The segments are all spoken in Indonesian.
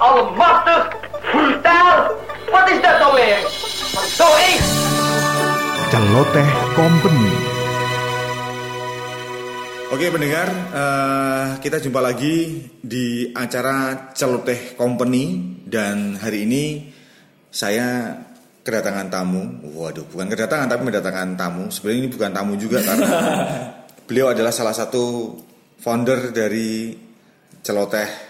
allemachtig, vertel, wat is dat nou weer? Zo eens. Celoteh Company. Oke pendengar, eh, kita jumpa lagi di acara Celoteh Company dan hari ini saya kedatangan tamu. Waduh, bukan kedatangan tapi mendatangkan tamu. Sebenarnya ini bukan tamu juga karena beliau adalah salah satu founder dari Celoteh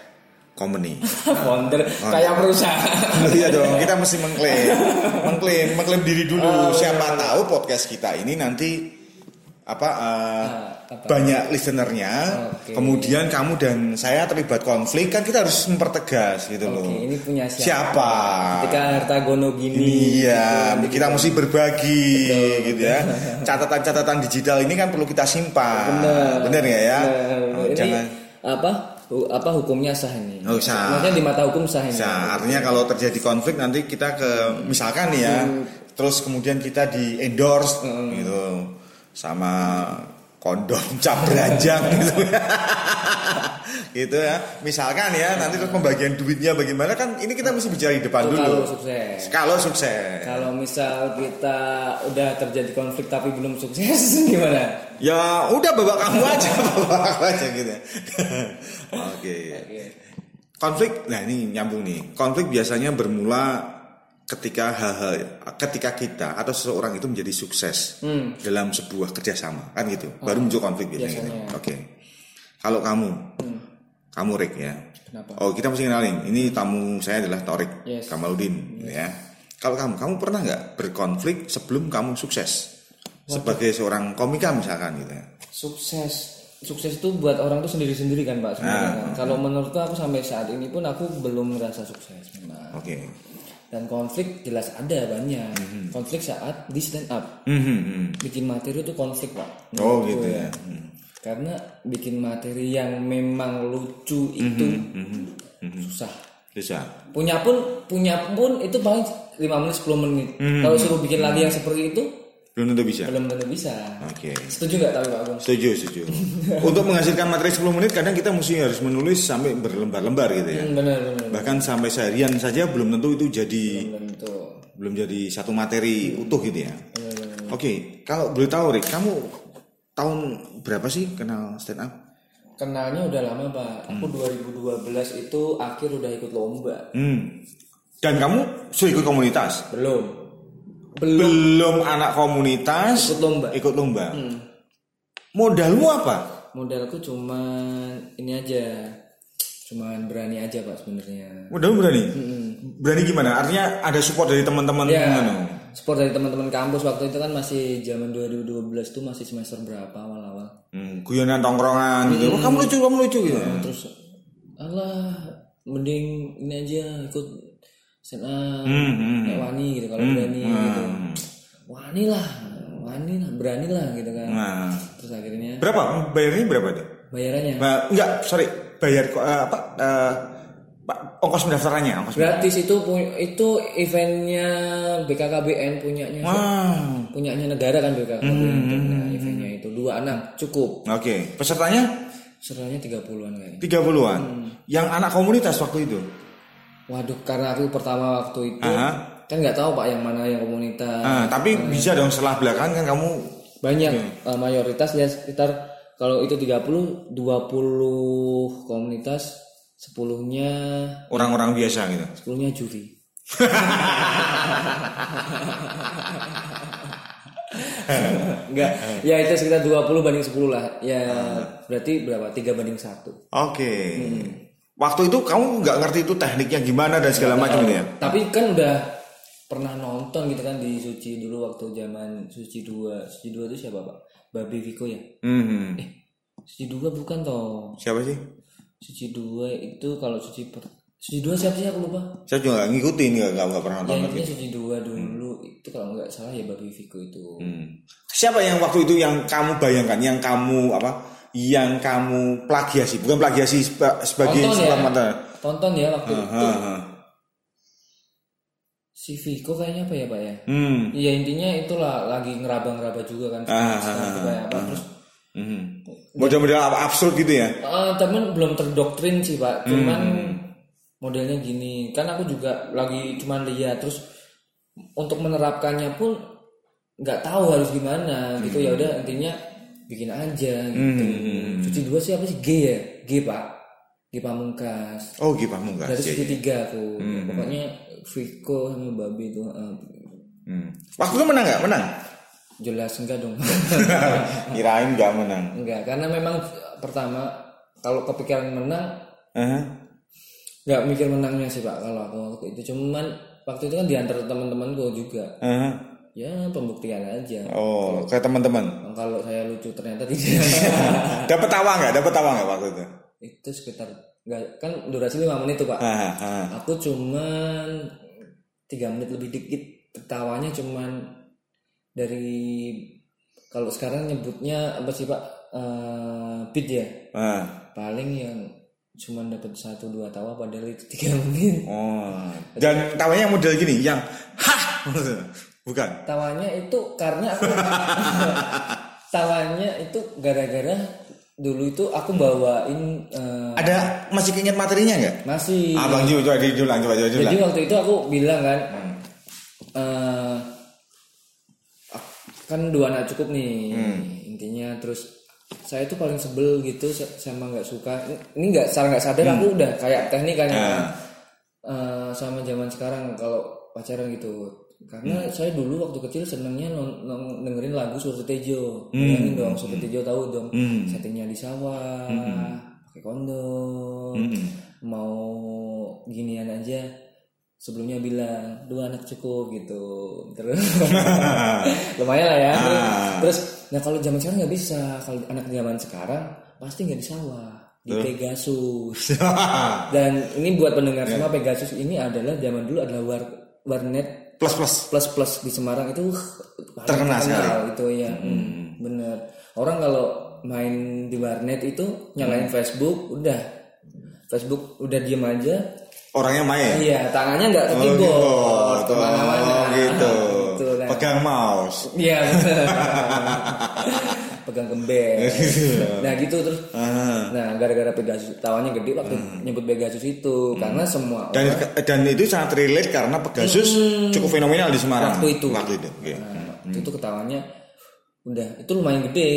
Company. Founder kayak perusahaan. iya dong, kita mesti mengklaim, mengklaim, mengklaim diri dulu. Oh, Siapa tahu podcast kita ini nanti apa, eh, apa? banyak listenernya. Oke. Kemudian kamu dan saya terlibat konflik kan kita harus mempertegas gitu loh. Oke, ini punya siapa? Siapa? Ketika harta gono gini. Iya, gitu, kita mesti berbagi Betul, gitu ya. Catatan-catatan digital ini kan perlu kita simpan. Bener. Bener ya ya. Bener. Oh, Ini jangan apa? Apa hukumnya sah ini? Oh, sah. Maksudnya di mata hukum sah ini. Nah, artinya kalau terjadi konflik nanti kita ke misalkan nih ya, terus kemudian kita di endorse gitu sama kondom cap beranjang gitu. gitu ya. Misalkan ya, nanti terus pembagian duitnya bagaimana kan ini kita mesti bicara di depan dulu. kalau sukses. Kalau sukses. Kalau misal kita udah terjadi konflik tapi belum sukses gimana? Ya udah bawa kamu aja, bawa aku aja gitu. Oke. Oke. Konflik, nah ini nyambung nih. Konflik biasanya bermula ketika hal-hal, ketika kita atau seseorang itu menjadi sukses Hmm. dalam sebuah kerjasama, kan gitu. Baru muncul konflik biasanya. gitu. biasanya. Oke. Kalau kamu, kamu Rick ya. Kenapa? Oh kita mesti kenalin. Ini tamu saya adalah Torik Yes. Kamaludin, gitu ya. Kalau kamu, kamu pernah nggak berkonflik sebelum kamu sukses sebagai seorang komika misalkan gitu ya? Sukses. Sukses itu buat orang tuh sendiri-sendiri kan Pak sebenarnya. Nah. kan. Kalau menurutku aku sampai saat ini pun aku belum merasa sukses memang. Oke. Dan konflik jelas ada banyak. Mhm. Konflik saat di stand up. Mhm, mhm. Bikin materi itu konflik Pak. Oh gitu ya. Hmm. Karena bikin materi yang memang lucu itu Mhm, susah. Bisa. Punya pun punya pun itu paling 5 menit 10 menit. Mhm. Kalau suruh bikin lagi yang seperti itu Belum tentu bisa. belum tentu bisa. Oke. Setuju nggak tapi Pak Agung? Setuju, setuju. Untuk menghasilkan materi 10 menit kadang kita mesti harus menulis sampai berlembar-lembar gitu ya. Hmm, benar benar. Bahkan sampai seharian saja belum tentu itu jadi Belum tentu. belum jadi satu materi utuh gitu ya. Benar. Oke, kalau boleh tahu Rick, kamu tahun berapa sih kenal stand up? Kenalnya udah lama Pak. Aku 2012 itu akhir udah ikut lomba. Hmm. Dan kamu sudah ikut komunitas? Belum. Belum Belum anak komunitas ikut lomba. ikut lomba. Hmm. Modalmu apa? Modalku cuman ini aja. Cuman berani aja Pak sebenarnya. Modalmu berani? Berani gimana? Artinya ada support dari teman-teman Ya, gimana? support dari teman-teman kampus waktu itu kan masih zaman 2012 tuh masih semester berapa awal-awal. Hmm, guyonan tongkrongan gitu. Wah, kamu lucu, kamu lucu gitu. Terus alah mending ini aja ikut up Hmm, hmm. kayak wani gitu kalau berani gitu. Wani lah, wani lah, berani lah gitu kan. Nah, Terus akhirnya berapa? Bayarnya berapa tuh? bayarannya Ba- enggak, sorry, bayar kok eh, apa? eh, Pak, ongkos pendaftarannya, ongkos. gratis itu itu eventnya BKKBN punyanya Wow. punyanya negara kan BKKBN Nah, eventnya itu dua anak cukup Oke, pesertanya serahnya 30-an kayaknya 30-an. Yang anak komunitas waktu itu. Waduh karena aku pertama waktu itu Aha. kan nggak tahu pak yang mana yang komunitas Ah, tapi bisa dong setelah belakang kan kamu banyak eh, mayoritas ya sekitar kalau itu 30 20 komunitas 10-nya orang-orang biasa gitu. 10-nya juri Enggak, ya itu sekitar 20 banding 10 lah. Ya berarti berapa? 3 banding 1. Oke. Waktu itu kamu nggak ngerti itu tekniknya gimana dan segala macam gitu ya. Tapi kan udah pernah nonton gitu kan di Suci dulu waktu zaman Suci 2. Suci 2 itu siapa, Pak? Babi Viko ya? Mhm. Suci 2 bukan toh. Siapa sih? Suci 2 itu kalau Suci per... Suci 2 siapa sih aku lupa. Saya juga nggak ngikutin, nggak nggak nggak pernah Ya nonton. intinya Suci 2 dulu itu kalau nggak salah ya Babi Viko itu. Hmm. Siapa yang waktu itu yang kamu bayangkan, yang kamu apa, yang kamu plagiasi, bukan plagiasi seba- sebagai Tonton ya. mata. Tonton ya waktu itu. Aha. Si Viko kayaknya apa ya, Pak ya? Hmm. Iya intinya itulah lagi ngeraba-ngeraba juga kan. Ah, itu kayak apa terus Mhm. Model-model absurd gitu ya. Eh, temen belum terdoktrin sih pak, cuman modelnya gini kan aku juga lagi cuman lihat terus untuk menerapkannya pun nggak tahu harus gimana gitu ya udah intinya bikin aja gitu cuci dua sih apa sih G ya G pak G pamungkas Oh, Gi Pamungkas. dari Iya, iya. segitiga aku pokoknya Viko sama babi itu eh, Hmm. Waktu itu menang nggak? Menang. jelas enggak dong Kirain nggak menang. enggak karena memang pertama kalau kepikiran menang Aha. nggak mikir menangnya sih pak kalau aku waktu itu cuman waktu itu kan diantar teman-temanku juga Aha. Ya pembuktian aja Oh, ke teman-teman. kalau saya lucu ternyata tidak Dapat tawa nggak? Dapat tawa nggak waktu itu? itu sekitar nggak kan durasi lima menit tuh pak Aha, aha. aku cuman tiga menit lebih dikit tertawanya cuman dari kalau sekarang nyebutnya apa sih pak Eh, beat ya Ah. paling yang cuman dapat satu dua tawa padahal itu tiga menit Oh. Dan tawanya yang model gini, yang hah, bukan? tawanya itu karena aku tawanya itu gara-gara dulu itu aku bawain eh, Ada masih keinget materinya nggak? masih Abang Ju, coba diulang, coba coba diulang. jadi waktu itu aku bilang kan eh, kan dua anak cukup nih intinya terus saya tuh paling sebel gitu sa- sama nggak suka ini nggak secara nggak sadar aku udah kayak teknikanya kan. Eh, sama zaman sekarang kalau pacaran gitu karena saya dulu waktu kecil senengnya non- non- dengerin lagu Surti Tejo. Bayangin dong Surti Tejo tahu dong settingnya di sawah pakai kondom mau ginian aja. Sebelumnya bilang dua anak cukup gitu. Terus lumayan lah ya. Terus, terus nah kalau zaman sekarang nggak bisa. Kalau anak zaman sekarang pasti nggak di sawah di Pegasus. Dan ini buat pendengar semua Pegasus ini adalah zaman dulu adalah war warnet plus plus. plus plus di Semarang itu uh, Terkenal sekali. itu ya hmm, bener orang kalau main di warnet itu nyalain Facebook udah Facebook udah diem aja Orangnya main. iya tangannya nggak ke Oh, keyboard keyboard. ke mana-mana Oh, gitu. Gitu, nah. Pegang mouse. iya pegang gembes nah gitu terus Ah. Nah gara-gara Pegasus tawanya gede waktu nyebut Pegasus itu karena semua Dan dan itu sangat relate karena Pegasus cukup fenomenal di Semarang. Waktu itu. Waktu itu. Oke. Nah, waktu itu ketawanya udah itu lumayan gede.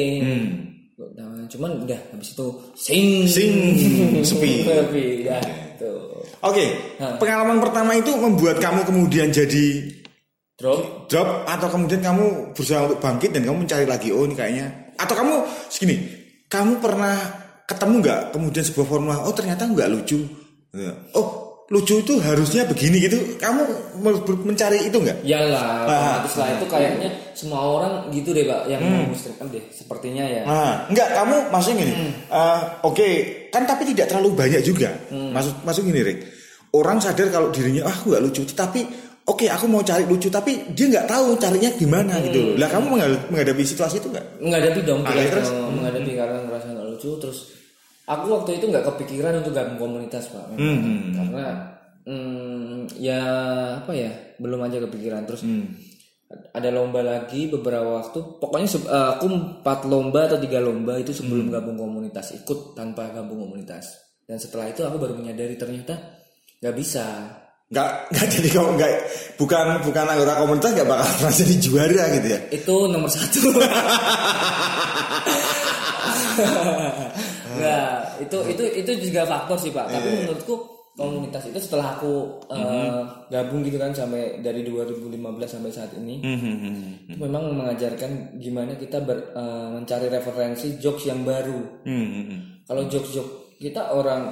Ketawanya, cuman udah habis itu sing Sing, sepi. sepi ya gitu. Oke, pengalaman pertama itu membuat kamu kemudian jadi Drop drop atau kemudian kamu berusaha untuk bangkit dan kamu mencari lagi oh ini kayaknya atau kamu segini kamu pernah ketemu nggak kemudian sebuah formula oh ternyata nggak lucu oh lucu itu harusnya begini gitu kamu me- mencari itu nggak Yalah, Ah. otomatis lah itu kayaknya semua orang gitu deh, Pak, yang mau muslim deh, sepertinya ya. Nah, enggak kamu maksudnya gini. eh, Oke, kan tapi tidak terlalu banyak juga. Maksud maksud gini, Rick. Orang sadar kalau dirinya ah aku nggak lucu, tapi oke aku mau cari lucu, tapi dia nggak tahu carinya gimana gitu. Lah kamu menghadapi, situasi itu nggak? Menghadapi dong, Ah, jelas terus? dong, menghadapi karena ngerasa nggak lucu, terus aku waktu itu nggak kepikiran untuk gabung komunitas, Pak, memang. karena hmm, ya apa ya, belum aja kepikiran. Terus ada lomba lagi beberapa waktu. Pokoknya eh, aku empat lomba atau tiga lomba itu sebelum gabung komunitas ikut tanpa gabung komunitas. Dan setelah itu aku baru menyadari ternyata nggak bisa. Nggak nggak jadi kamu nggak bukan bukan anggota komunitas nggak bakal pernah jadi juara gitu ya? itu nomor satu Nggak, itu itu itu juga faktor sih pak. Tapi menurutku komunitas itu setelah aku eh, gabung gitu kan sampai dari 2015 sampai saat ini itu memang mengajarkan gimana kita ber- eh, mencari referensi jokes yang baru. Kalau jokes-jokes kita orang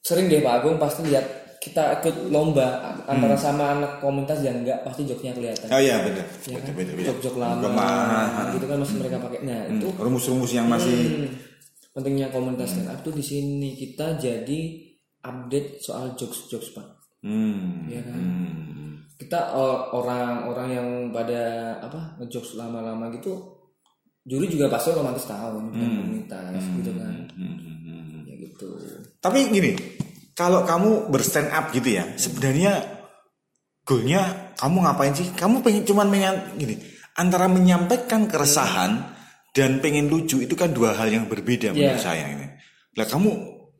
sering deh Pak Agung pasti lihat kita ikut lomba antara sama anak komunitas yang enggak pasti jokesnya kelihatan. Oh iya benar. ya kan? Jok-jok lama Lama. gitu kan masih mereka pakai. Nah itu Rumus-rumus yang masih hmm, pentingnya komunitas stand up tuh di sini. Kita jadi update soal jokes-jokes pak. Hmm. ya kan? kita o- orang-orang yang pada apa ngejokes lama-lama gitu juri juga pasti otomatis tahu ini bukan komunitas gitu kan. ya gitu. Tapi gini, kalau kamu berstand up gitu ya, sebenarnya goalnya kamu ngapain sih? Kamu pengen cuman pengen gini, antara menyampaikan keresahan dan pengen lucu itu kan dua hal yang berbeda menurut Iya. saya ini. Lah kamu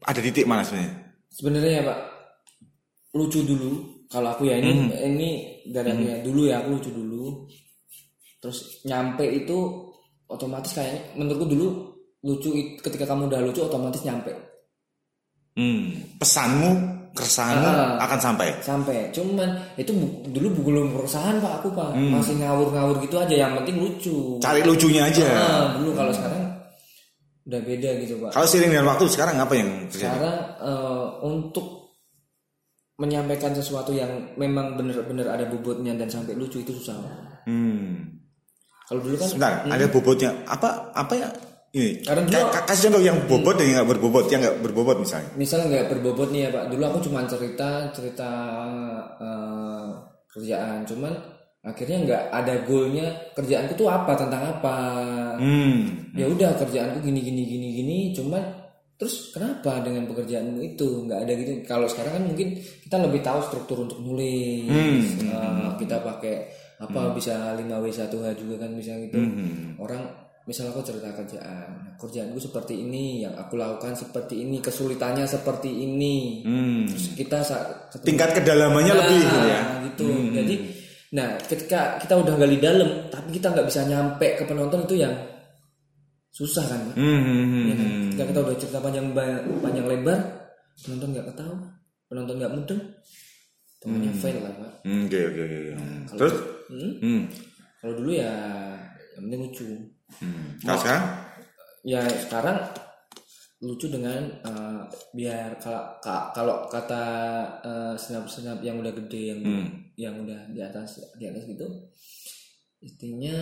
ada titik mana sebenarnya? sebenarnya ya pak lucu dulu kalau aku ya ini Hmm. ini dari aku ya dulu ya aku lucu dulu terus nyampe itu otomatis kayaknya menurutku dulu lucu ketika kamu udah lucu otomatis nyampe Hmm. Pesanmu, keresahanmu Ah. akan sampai. sampai cuman itu bu- dulu belum perusahaan pak aku pak Hmm. masih ngawur-ngawur gitu aja yang penting lucu Cari lucunya aja. Ah, dulu kalau sekarang udah beda gitu pak Kalau seiring dengan waktu sekarang apa yang terjadi? sekarang eh, untuk menyampaikan sesuatu yang memang benar-benar ada bobotnya dan sampai lucu itu susah Hmm. kalau dulu kan Sebentar, ada bobotnya. Apa apa ya? Ini. Karena dulu- ka- kasih contoh yang bobot dan yang nggak berbobot, yang nggak berbobot misalnya. misal nggak berbobot nih ya pak dulu aku cuma cerita cerita eh, kerjaan cuman akhirnya nggak ada goalnya kerjaanku tuh apa tentang apa Hmm. ya udah kerjaanku gini gini gini gini cuman terus kenapa dengan pekerjaanmu itu nggak ada gitu kalau sekarang kan mungkin kita lebih tahu struktur untuk nulis Hmm. Eh, kita pakai apa bisa 5W1H juga kan bisa gitu Hmm. orang misal aku cerita kerjaan nah, kerjaanku seperti ini yang aku lakukan seperti ini kesulitannya seperti ini Hmm. Terus kita ketemu- Tingkat kedalamannya Nah, lebih gitu ya. gitu jadi nah ketika kita udah gali dalam tapi kita nggak bisa nyampe ke penonton itu yang susah kan Pak? Hmm, hmm, hmm, Ya kan? hmm. Ketika kita udah cerita panjang panjang lebar penonton nggak ketawa penonton nggak mudeng temannya fail lah pak Hmm, Oke oke oke. oke. Terus? Hmm? Hmm. kalau dulu ya yang penting lucu Hmm. Kalau sekarang? ya sekarang lucu dengan eh, biar kalau ka- kalau kata eh, senap-senap yang udah gede yang Hmm. yang udah di atas di atas gitu intinya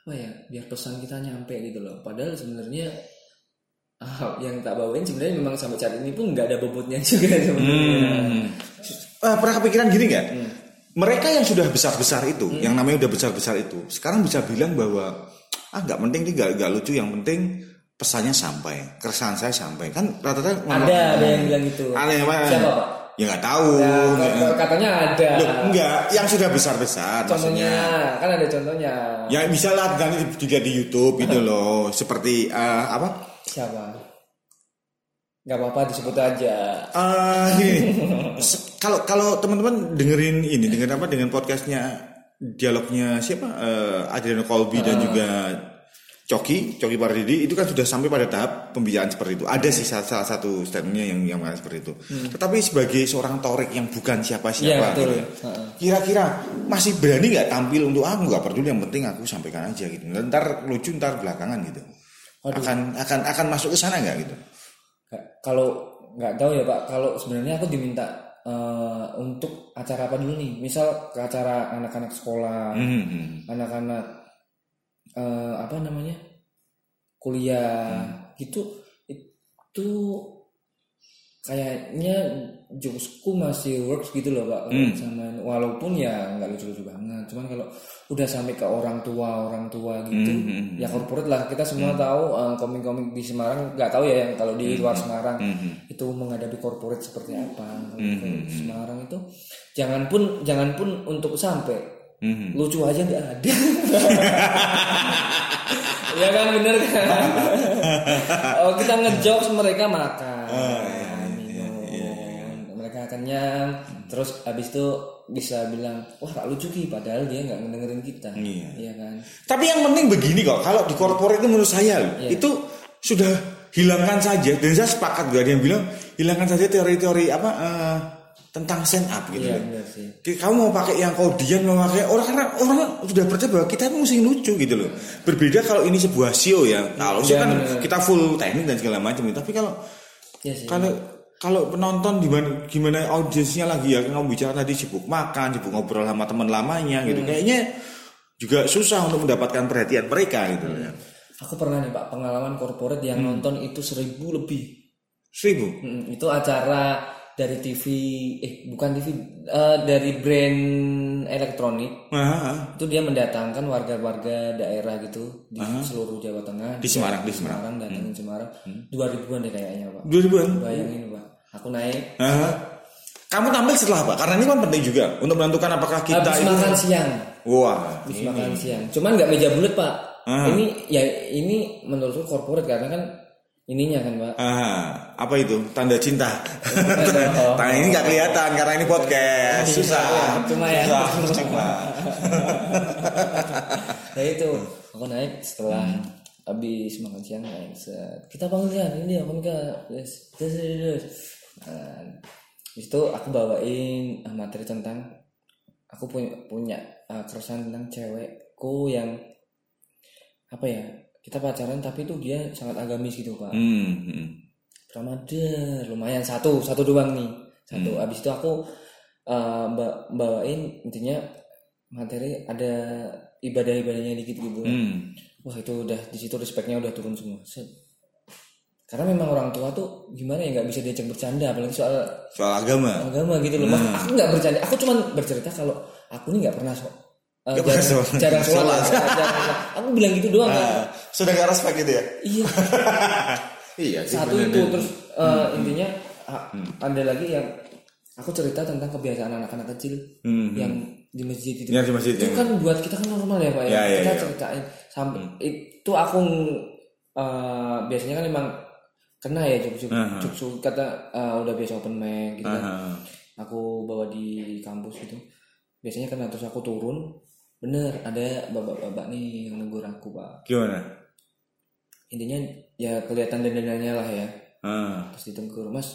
apa ya biar pesan kita nyampe gitu loh padahal sebenarnya ah, yang tak bawain sebenarnya memang sampai saat ini pun nggak ada bobotnya juga sebenarnya Hmm. Eh, pernah kepikiran gini nggak? Mereka yang sudah besar-besar itu, yang namanya udah besar-besar itu, sekarang bisa bilang bahwa ah nggak penting nih nggak nggak lucu, yang penting pesannya sampai, keresahan saya sampai. Kan rata-rata ngomong- ada ada yang bilang gitu Ada yang apa? siapa pak Ya nggak tahu. Ya, Nggak- katanya ada Loh, enggak, yang sudah besar-besar contohnya maksudnya. kan ada contohnya Ya bisa lah nanti dilihat di YouTube gitu loh, seperti eh, apa? siapa nggak apa-apa disebut aja. Se- kalau kalau teman-teman dengerin ini dengan apa dengan podcastnya dialognya siapa? Eh, Adriano Colby dan juga Coki Coki Pardidi itu kan sudah sampai pada tahap pembicaraan seperti itu. Ada sih salah, salah satu statementnya yang yang seperti itu. Tetapi sebagai seorang torik yang bukan siapa-siapa Iya, gitu. ya, Heeh. kira-kira masih berani nggak tampil untuk aku nggak peduli yang penting aku sampaikan aja gitu. Ntar lucu ntar belakangan gitu. Akan akan akan masuk ke sana nggak gitu Kalau nggak tahu ya pak kalau sebenarnya aku diminta eh, untuk acara apa dulu nih misal ke acara anak-anak sekolah Hmm, hmm. anak-anak eh, apa namanya kuliah Hmm. gitu itu kayaknya jokesku masih works gitu loh pak. Hmm. sama walaupun ya nggak lucu-lucu banget. Cuman kalau udah sampai ke orang tua orang tua gitu Hmm, ya corporate lah. Kita semua tahu eh, komik-komik di Semarang nggak tahu ya yang kalau di luar Semarang Hmm, itu menghadapi corporate seperti apa. Ke Semarang itu jangan pun jangan pun untuk sampai Hmm. lucu aja nggak ada. Ya kan bener kan? Oh kita ngejokes mereka makan. Iya, minum kenyang terus habis itu bisa bilang wah tak lucu ki padahal dia nggak ngedengerin kita Iya. iya kan Tapi yang penting begini kok, kalau di corporate itu menurut saya loh, Iya. itu sudah hilangkan saja. Dan saya sepakat gak ada yang bilang hilangkan saja teori-teori apa eh, tentang stand up gitu. iya loh. sih Kayak Kamu mau pakai yang kodian, mau pakai orang karena orang sudah percaya bahwa kita mesti lucu gitu loh. Berbeda kalau ini sebuah show ya. Kalau show Iya, kan bener. kita full teknik dan segala macam. Tapi kalau Iya sih kalau kalau penonton gimana gimana audiensnya lagi ya? Kamu bicara tadi sibuk makan sibuk ngobrol sama teman lamanya Hmm. gitu kayaknya juga susah untuk mendapatkan perhatian mereka gitu ya. Aku pernah nih pak pengalaman corporate yang Hmm. nonton itu seribu lebih. Seribu? Mm, itu acara dari TV eh bukan TV eh, dari brand elektronik. Nah, itu dia mendatangkan warga-warga daerah gitu di seluruh Jawa Tengah. Di Semarang, di Semarang. Hmm. datangin Semarang. Dua ribuan deh kayaknya pak. Dua ribuan? Bayangin pak aku naik Nah, kamu tampil setelah apa karena ini kan penting juga untuk menentukan apakah kita habis itu makan siang wah habis ini. makan siang cuman nggak meja bulat pak Ah. ini ya ini menurutku corporate karena kan ininya kan pak Ah, apa itu? Tanda cinta. Oh. Tangan ini nggak kelihatan karena ini podcast. Susah. Cuma ya. Susah, cuma. nah itu aku naik setelah habis makan siang naik set. kita bangun kan ini aku nikah terus terus terus nah, itu aku bawain uh, materi tentang aku punya punya uh, keresahan tentang cewekku yang apa ya kita pacaran tapi itu dia sangat agamis gitu pak Hmm, hmm. Ramadan lumayan satu satu doang nih satu Hmm. abis itu aku uh, ba- bawain intinya materi ada ibadah ibadahnya dikit gitu Hmm. wah itu udah di situ respectnya udah turun semua Set. Karena memang orang tua tuh gimana ya nggak bisa diajak bercanda apalagi soal Soal agama. agama gitu loh. Hmm. Mas, aku nggak bercanda. Aku cuman bercerita kalau aku nih nggak pernah so uh, Nggak jarang, sholat. jarang sholat, Sholat. jarang- aku bilang gitu doang kan Ah, sudah gak respect gitu ya? iya. Iya. satu itu. Terus uh, intinya a- ada lagi yang aku cerita tentang kebiasaan anak-anak kecil Hmm, yang di masjid itu. Yang di masjid, itu yang- kan buat kita kan normal ya pak ya, Ya, ya, kita ya. ceritain. Sampai itu aku uh, biasanya kan emang kena ya juk Aha. juk juk kata uh, udah biasa open mic gitu kan. Aha. aku bawa di kampus gitu. Biasanya kena terus aku turun. Bener ada bapak-bapak nih yang negur aku pak. Gimana? intinya ya kelihatan dandanannya lah ya. Ah. terus ditegur mas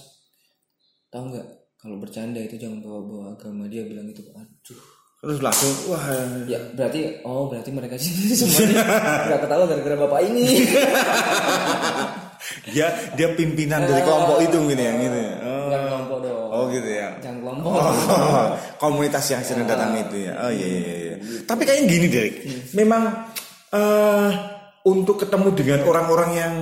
tahu nggak kalau bercanda itu jangan bawa-bawa agama? Dia bilang itu aduh. Terus langsung wah ya. Berarti oh berarti mereka sih semuanya nggak ketawa gara-gara bapak ini dia dia pimpinan dari kelompok itu gitu ya gitu ya. Oh, jangan kelompok dong oh gitu ya. jangan kelompok Oh, komunitas yang sering datang itu ya. Oh iya iya iya. Tapi kayaknya gini Derek. Memang eh untuk ketemu dengan orang-orang yang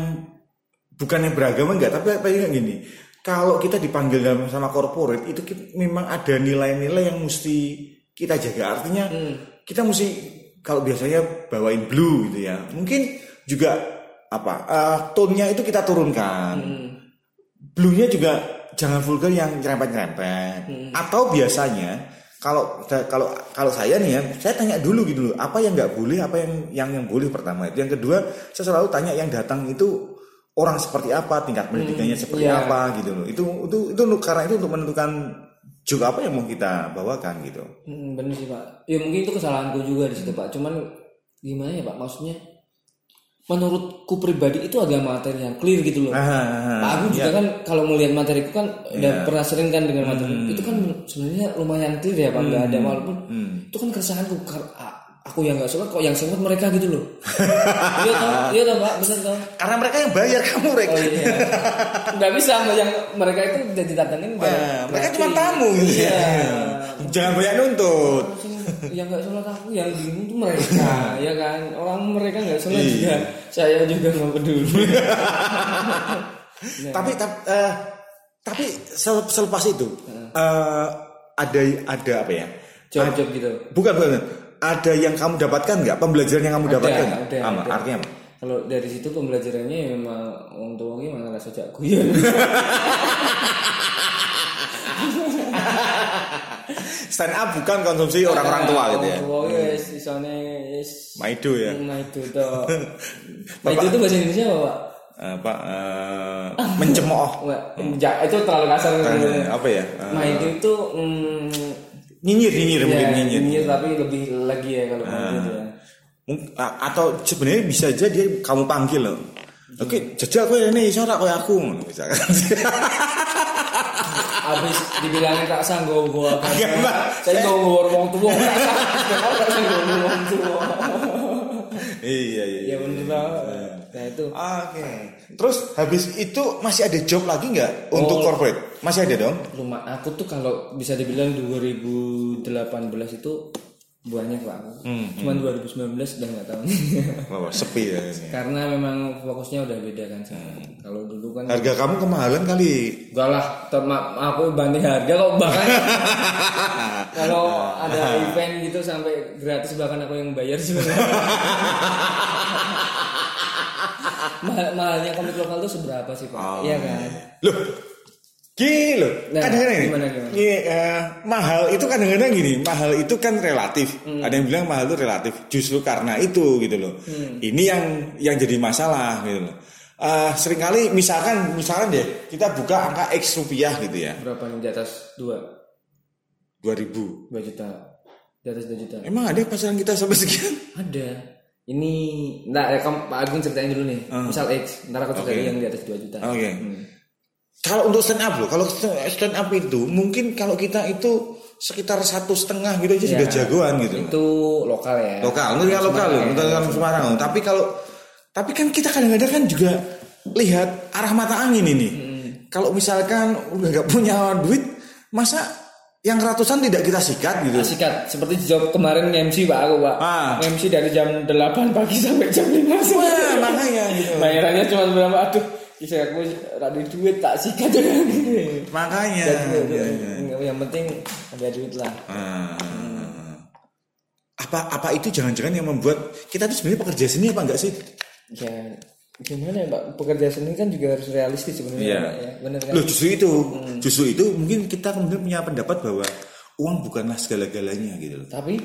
bukan yang beragama enggak, tapi apa yang gini. Kalau kita dipanggil sama corporate itu memang ada nilai-nilai yang mesti kita jaga. Artinya kita mesti kalau biasanya bawain blue gitu ya. Mungkin juga apa? tone-nya itu kita turunkan blue-nya juga jangan vulgar yang nyerempet-nyerempet. Atau biasanya kalau kalau kalau saya nih ya, saya tanya dulu gitu loh, apa yang nggak boleh, apa yang yang yang boleh pertama itu. Yang kedua, saya selalu tanya yang datang itu orang seperti apa, tingkat pendidikannya seperti iya. apa gitu loh. Itu itu itu karena itu untuk menentukan juga apa yang mau kita bawakan gitu. Hmm, bener sih pak ya mungkin itu kesalahanku juga di situ pak cuman gimana ya pak maksudnya menurutku pribadi itu agak materi yang clear gitu loh. Ah, Pak Agung juga ya. kan kalau melihat materiku kan udah Iya. pernah sering kan dengan materi. Itu kan sebenarnya lumayan clear ya pak. Nggak ada walaupun Hmm. itu kan keresahanku. Aku yang nggak sholat kok yang sholat mereka gitu loh. Iya toh iya toh pak. Bener toh. Karena mereka yang bayar kamu, Rek. oh iya. Nggak bisa yang mereka itu udah didatengin Nah, mereka cuma tamu. Gitu iya. ya. Jangan banyak nuntut. Yang nggak sholat aku yang bingung tuh mereka ya kan orang mereka nggak sholat Iya. juga saya juga nggak peduli tapi tapi eh, tapi sel- selepas itu eh, ada ada apa ya job-job gitu bukan bukan ada yang kamu dapatkan nggak pembelajaran yang kamu Ada, dapatkan ada, Apa? ada. artinya apa Kalau dari situ pembelajarannya ya memang untuk gimana rasa jak guyon. Stand up bukan konsumsi orang-orang tua gitu ya tua yes, isone yes. Maido ya Maido toh. Bapak- Maido itu bahasa Indonesia apa, Pak? apa eh, mencemooh Enggak, ja- itu terlalu kasar. Eh, apa ya Eh, Maido itu mm, nyinyir nyinyir ya, mungkin nyinyir nyinyir tapi lebih lagi ya kalau Maido itu ya. Atau sebenarnya bisa aja dia kamu panggil loh Oke, jajal kowe ini iso ora koyo aku ngono bisa kan. Abis dibilangin tak sanggup gua apa? Saya nggak ngawur wong tua. Tak sanggup wong tua. iya iya Ya bener banget. Nah itu. Oke. Terus habis itu masih ada job lagi nggak untuk Oh. corporate? Masih ada dong? rumah aku tuh kalau bisa dibilang 2018 itu banyak pak Hmm, cuman 2019 udah nggak tahu Wah, sepi ya. ini. karena memang fokusnya udah beda kan sekarang. kalau dulu kan Harga kamu kemahalan kali. enggak lah aku banding harga kok bahkan kalau ada event gitu sampai gratis bahkan aku yang bayar sebenarnya Mahal, mahalnya komik lokal tuh seberapa sih pak Oh, iya kan Loh, gini loh. Nah, kadang-kadang ini, gimana, gimana? ini, eh, mahal itu kadang-kadang gini, mahal itu kan relatif. Hmm. Ada yang bilang mahal itu relatif. Justru karena itu gitu loh. Ini yang yang jadi masalah gitu loh. eh, sering kali misalkan misalkan deh kita buka angka X rupiah gitu ya Berapa yang di atas 2? 2000 2 juta. Di atas 2 juta. emang ada pasaran kita sampai sekian Ada. Ini, nah, ya, kamu, Pak Agung ceritain dulu nih. Misal X, ntar aku ceritain Oke. yang di atas 2 juta. oke kalau untuk stand up loh kalau stand up itu mungkin kalau kita itu sekitar satu setengah gitu aja sudah Ya, jagoan gitu Itu lokal ya. lokal kan lokal loh Semarang ya. Semarang tapi kalau tapi kan kita kadang-kadang kan juga lihat arah mata angin ini Hmm. kalau misalkan udah gak punya duit masa yang ratusan tidak kita sikat gitu Sikat, seperti jawab kemarin MC Pak aku Pak. Ah. MC dari jam 8 pagi sampai jam 5 sore. Wah, makanya gitu Bayarannya cuma berapa? Aduh, bisa aku ada duit tak sikat juga gitu. makanya Dan, iya, iya. Yang penting ada duit lah. Ah. apa apa itu jangan-jangan yang membuat kita itu sebenarnya pekerja seni apa enggak sih Ya gimana ya Pak? Pekerja seni kan juga harus realistis sebenarnya Iya. Ya. Bener kan? Loh justru itu, justru itu mungkin kita kemudian punya pendapat bahwa uang bukanlah segala-galanya gitu loh. Tapi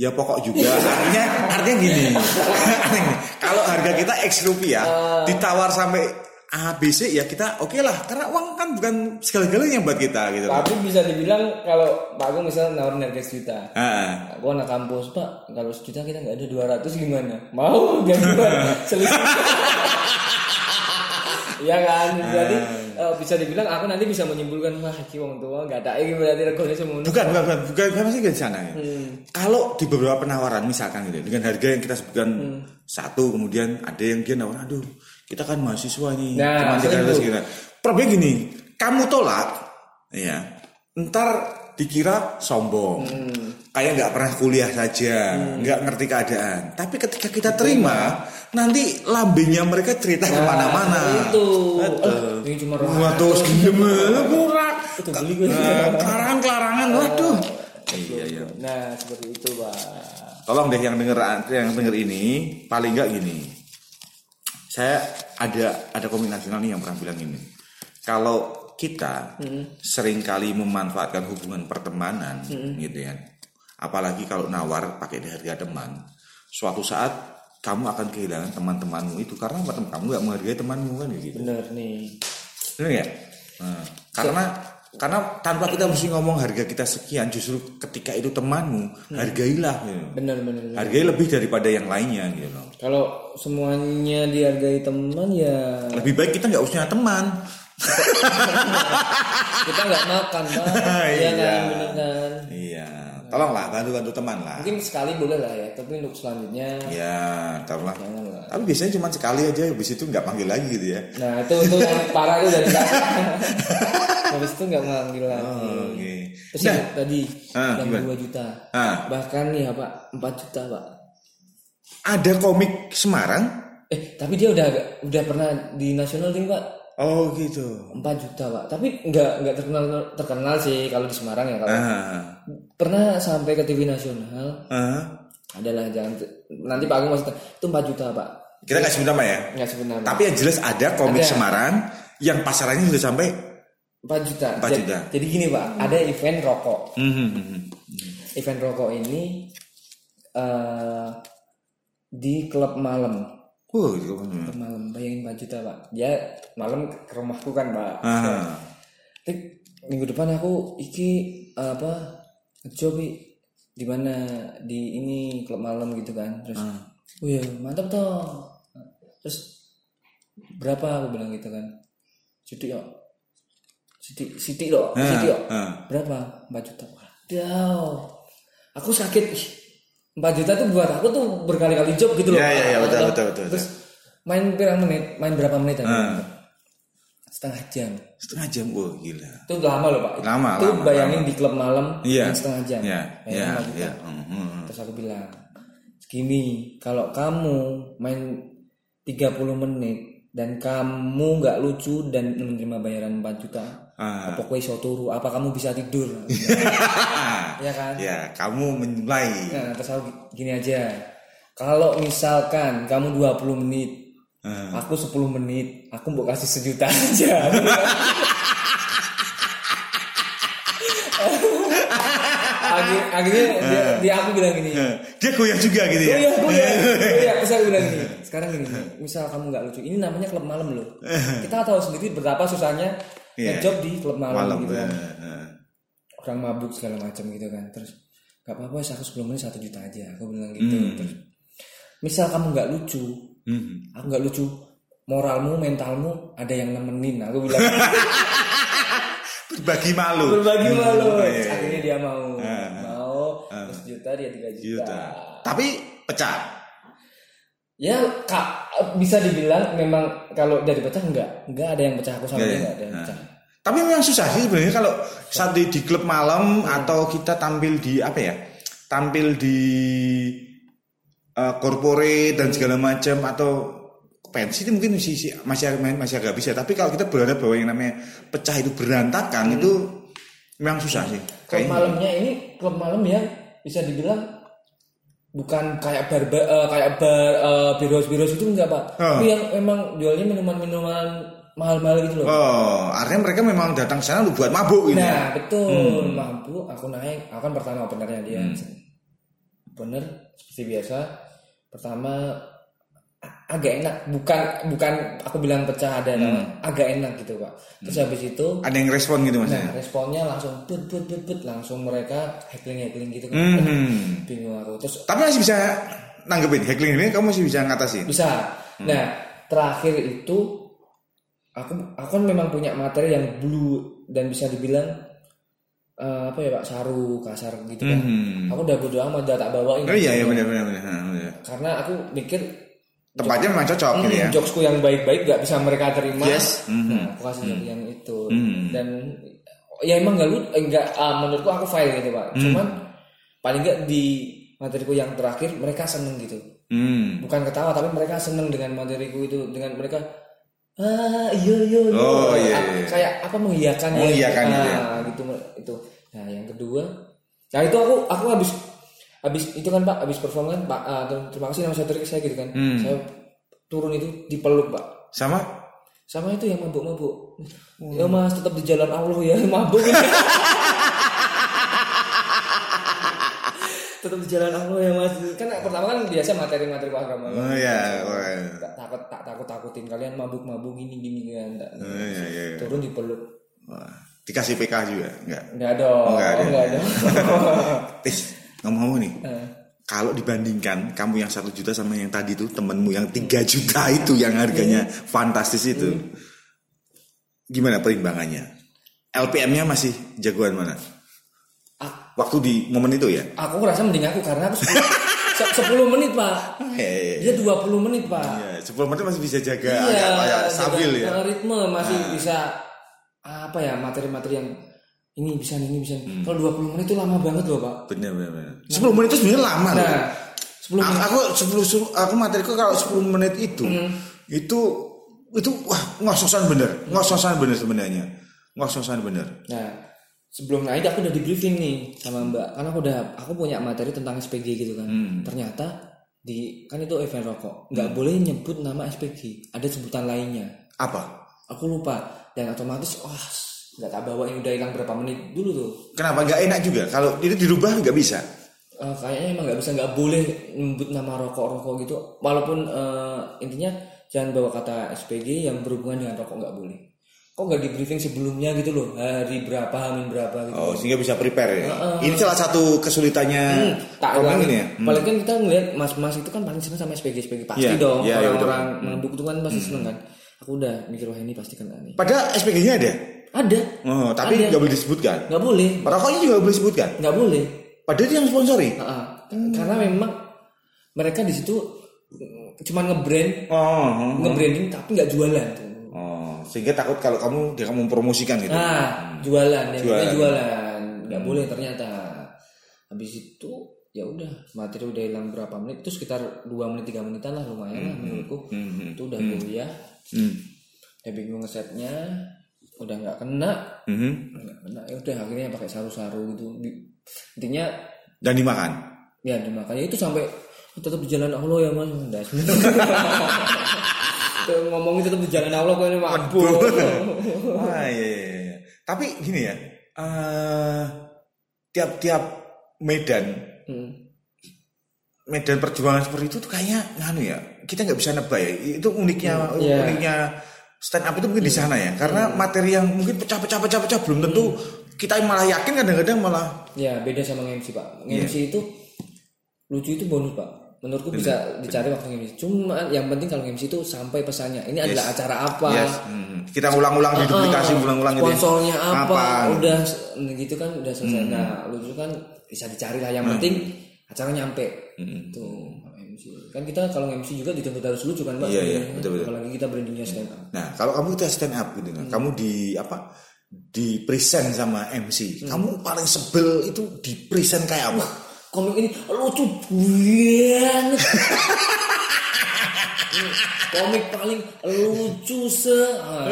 Ya pokok juga artinya artinya gini. Artinya gini, Kalau harga kita X rupiah ditawar sampai A B C ya kita oke lah karena uang kan bukan segala-galanya buat kita gitu tapi bisa dibilang kalau Pak Agung misalnya nawarin harga sejuta. Ah, Aku anak kampus Pak, kalau sejuta kita nggak ada 200 gimana? Mau gimana? Selisih. Iya kan, jadi eh, bisa dibilang aku nanti bisa menyimpulkan wah iki wong tua nggak ada ini berarti regane semono. bukan bukan bukan bukan, bukan masih ke sana ya. Kalau di beberapa penawaran misalkan gitu dengan harga yang kita sebutkan satu kemudian ada yang dia nawar aduh kita kan mahasiswa nih Nah, cuma sering 300 tuh. gitu. Problem gini, kamu tolak ya. Ntar dikira sombong. Kayak nggak pernah kuliah saja, nggak ngerti keadaan. Tapi ketika kita terima, nanti lambenya mereka cerita ke mana-mana. Nah, Itu. Betul. Eh, ini cuma tuh gimana murah. Itu beli gue. Nah, waduh. Iya, iya. Nah, seperti itu, Pak. Tolong deh yang denger yang denger ini paling nggak gini. Saya ada ada komik nasional nih yang pernah bilang ini. Kalau kita sering kali memanfaatkan hubungan pertemanan gitu ya. Apalagi kalau nawar pakai di harga teman, suatu saat kamu akan kehilangan teman-temanmu itu karena teman kamu nggak menghargai temanmu kan gitu. Bener nih. Benar ya? Nah, karena karena tanpa kita mesti ngomong harga kita sekian, justru ketika itu temanmu, hargailah. Gitu. Bener. bener. Hargai lebih daripada yang lainnya gitu loh. Kalau semuanya dihargai teman ya Lebih baik kita nggak usah teman. kita nggak makan. Iya Iya. kan, kan. Iya, tolonglah bantu-bantu teman lah. Mungkin sekali boleh lah ya, tapi untuk selanjutnya Ya, tolonglah. jangan lah. Tapi biasanya cuma sekali aja, habis itu nggak panggil lagi gitu ya. Nah itu itu yang parah itu dari Habis itu nggak manggil lagi. Oh, Oke. Terus Nah, yang tadi Ah, yang? 2 juta. Ah. Bahkan nih apa 4 juta pak. ada komik Semarang. Eh tapi dia udah udah pernah di nasional nih pak. Oh gitu. 4 juta pak. Tapi nggak nggak terkenal terkenal sih kalau di Semarang ya kalau. Ah, Pernah sampai ke TV nasional. ah. Adalah jangan nanti Pak Agung tahu. itu 4 juta pak. Kita nggak sebut nama ya. Nggak sebenarnya. Tapi yang jelas ada komik Ada. Semarang yang pasarannya sudah sampai 4 juta. 4 Jadi- juta. Jadi gini pak, ada event rokok. Mhm. event rokok ini eh di klub malam Oh, gitu. klub malam bayangin 4 juta pak. Dia malam ke rumahku kan pak. Ah. Tik, minggu depan aku iki apa ngejob I, di mana? Di ini klub malam gitu kan. Terus oh iya mantap toh. Terus berapa? aku bilang gitu kan. Siti yo Siti Siti loh Ah, Siti yo ah. berapa? 4 juta. Waduh aku sakit. Ih, 4 juta tuh buat aku tuh berkali-kali job gitu loh Ya, ya, ya, Pak. betul, betul, betul, terus main berapa menit main berapa menit tadi Ah. setengah jam Setengah jam, oh gila. itu lama loh pak Lama, itu lama, bayangin di klub malam Iya. main setengah jam Iya, iya, iya. Mhm. terus aku bilang gini kalau kamu main 30 menit dan kamu nggak lucu dan menerima bayaran 4 juta Ah. apa kue iso turu apa kamu bisa tidur ya kan Ya, kamu memulai. nah terus aku gini aja kalau misalkan kamu 20 menit Ah. aku 10 menit aku mau kasih sejuta aja Akhir, akhirnya dia, dia aku bilang gini Dia goyah juga gitu ya. Iya, oh iya, oh iya. Terus aku bilang gini, sekarang gini, misal kamu nggak lucu, ini namanya klub malam loh. Kita tahu sendiri betapa susahnya Iya. ngejob di klub malam, Malam. gitu kan. eh, eh. Orang mabuk segala macam gitu kan. Terus nggak apa-apa, wes aku sebelum ini satu juta aja. Aku bilang gitu. Terus misal kamu nggak lucu, Hmm. aku nggak lucu, moralmu, mentalmu ada yang nemenin. Aku bilang Berbagi malu. berbagi malu. Hmm, iya, iya. Akhirnya dia mau, Ah. mau terus juta dia tiga juta. Juta. Tapi pecah. Ya kak bisa dibilang memang kalau dari pecah enggak, enggak ada yang pecah aku sama Iya, dia iya. enggak ada yang Nah. pecah. Tapi memang susah sih sebenarnya kalau saat di, di klub malam atau kita tampil di apa ya? Tampil di uh, corporate dan segala macam atau pensi itu mungkin masih masih masih agak bisa. Tapi kalau kita berada bahwa yang namanya pecah itu berantakan itu memang susah sih. Klub Kayaknya. malamnya ini klub malam yang bisa dibilang bukan kayak bar bar- eh, kayak bar uh, biros biros itu enggak pak, Oh. tapi yang memang jualnya minuman minuman mahal mahal gitu loh. Oh, artinya mereka memang datang ke sana untuk buat mabuk gitu. Nah ya? betul mampu aku naik. Aku kan pertama openernya dia. Bener seperti biasa. Pertama agak enak. Bukan bukan aku bilang pecah ada nama agak enak gitu pak. Terus habis itu Ada yang respon gitu nah maksudnya. responnya langsung put put put put. Langsung mereka heckling heckling gitu kan Mhm. bingung aku. Terus Tapi masih bisa nanggepin? Heckling ini kamu masih bisa ngatasin. bisa. Nah terakhir itu aku aku kan memang punya materi yang blue dan bisa dibilang eh, apa ya pak saru kasar gitu kan Mhm. aku udah bodo amat udah tak bawain Oh iya iya benar benar benar. Karena aku mikir Tempatnya memang cocok gitu ya. hmm, jokesku yang baik-baik gak bisa mereka terima Yes. Mhm. nah aku kasih jok yang itu Mhm. dan ya emang gak lu enggak menurutku aku file gitu pak Hmm. cuman paling nggak di materiku yang terakhir mereka seneng gitu Hmm. bukan ketawa tapi mereka seneng dengan materiku itu dengan mereka ah iya iya iya Oh, iya, iya. kayak apa mengiyakan Mengiyakan gitu ya. Ah, gitu itu nah yang kedua nah itu aku aku habis habis itu kan pak habis perform kan pak ah, ter- terima kasih nama saya saya gitu kan Hmm. saya turun itu dipeluk pak Sama? sama itu yang mabuk-mabuk Hmm. ya mas tetap di jalan Allah ya mabuk tetap di jalan Allah ya mas kan pertama kan biasa materi-materi agama Oh iya. oh, iya. tak takut tak takut takutin kalian mabuk mabuk gini gini kan Tak- Oh, iya, iya, iya. turun dipeluk Wah, Dikasih PK juga enggak? nggak dong Oh, nggak ada. nggak ada Tis, ngomong-ngomong nih. Eh, Kalau dibandingkan kamu yang satu juta sama yang tadi tuh temenmu yang 3 juta itu yang harganya fantastis itu, gimana perimbangannya? LPM-nya masih jagoan mana? Waktu di momen itu ya? aku ngerasa mending aku karena aku 10, se- 10 menit pak Hehehe. dia 20 menit pak Iya, 10 menit masih bisa jaga Iya, agak, agak stabil ya. ritme masih Ah. bisa apa ya materi-materi yang ini bisa ini bisa. Hmm. kalau 20 menit itu lama banget loh pak Benar benar benar. 10 menit itu sebenarnya lama loh. nah 10 Aku, menit aku 10 aku materiku kalau 10 menit itu Hmm. itu itu wah ngos-ngosan bener, ngos-ngosan bener sebenarnya. Ngos-ngosan bener. Nah, sebelum naik aku udah di briefing nih sama Mbak. Karena aku udah aku punya materi tentang SPG gitu kan. Hmm. Ternyata di kan itu event rokok, nggak boleh nyebut nama SPG. Ada sebutan lainnya. Apa? Aku lupa dan otomatis wah nggak tak bawa ini udah hilang berapa menit dulu tuh. Kenapa nggak enak juga? Kalau itu dirubah nggak bisa. Eh, kayaknya emang nggak bisa nggak boleh nyebut nama rokok-rokok gitu. Walaupun eh, intinya jangan bawa kata SPG yang berhubungan dengan rokok nggak boleh. Kok nggak di briefing sebelumnya gitu loh hari berapa hamin berapa gitu. Oh, sehingga bisa prepare ya. Ini salah satu kesulitannya tak orang ini ya. Hmm. Paling kan kita ngeliat mas-mas itu kan paling seneng sama SPG SPG pasti Iya, dong. iya, iya, Orang-orang betul. mabuk itu kan pasti seneng kan. Aku udah mikir wah ini pasti kena nih. Padahal SPG-nya ada. Ada. Oh, tapi nggak boleh disebutkan. Nggak boleh. Rokoknya juga boleh disebutkan. Nggak boleh. Padahal dia yang sponsori. Ha-ha. Karena memang mereka di situ mm, cuman nge-brand, Oh, oh, oh. nge-branding tapi nggak jualan tuh. Sehingga takut kalau kamu dia kamu mempromosikan gitu. Nah, jualan ya, Jualan. jualan. jualan. Nggak boleh ternyata. Habis itu ya udah materi udah hilang berapa menit itu sekitar 2 menit 3 menitan lah lumayan lah menurutku Hmm, itu udah kuliah Hmm. ya bingung ngesetnya udah nggak kena Mhm. nggak kena ya udah akhirnya pakai saru-saru gitu intinya Dan dimakan. ya dimakannya itu sampai tetap di jalan Allah ya mas ngomongin tetap di jalan Allah kok ini mabuk Ah, iya, iya, iya. Tapi gini ya, eh tiap-tiap medan Hmm. medan perjuangan seperti itu tuh kayaknya nganu ya kita nggak bisa nebak ya itu uniknya Iya. uniknya stand up itu mungkin di sana ya karena materi yang mungkin pecah-pecah pecah-pecah belum tentu kita malah yakin kadang-kadang malah Ya beda sama MC pak. MC itu lucu itu bonus pak. Menurutku bisa dicari waktu MC. Cuma yang penting kalau MC itu sampai pesannya. Ini adalah acara apa? yes, hmm, kita ulang-ulang diduplikasi ulang-ulang gitu ya. Sponsornya apa? gitu. Udah gitu kan udah selesai. Hmm. Nah lucu kan bisa dicari lah. Yang penting acara nyampe. Hmm. Tuh MC. Kan kita kalau MC juga dituntut harus lucu kan pak. Iya, iya, sebenarnya. betul-betul. Apalagi kita brandingnya stand up. Nah, kalau kamu udah stand up gitu, kan, kamu di apa? Di present sama MC. Kamu paling sebel itu di present kayak apa? Komik ini lucu banget. Komik paling lucu se Ah.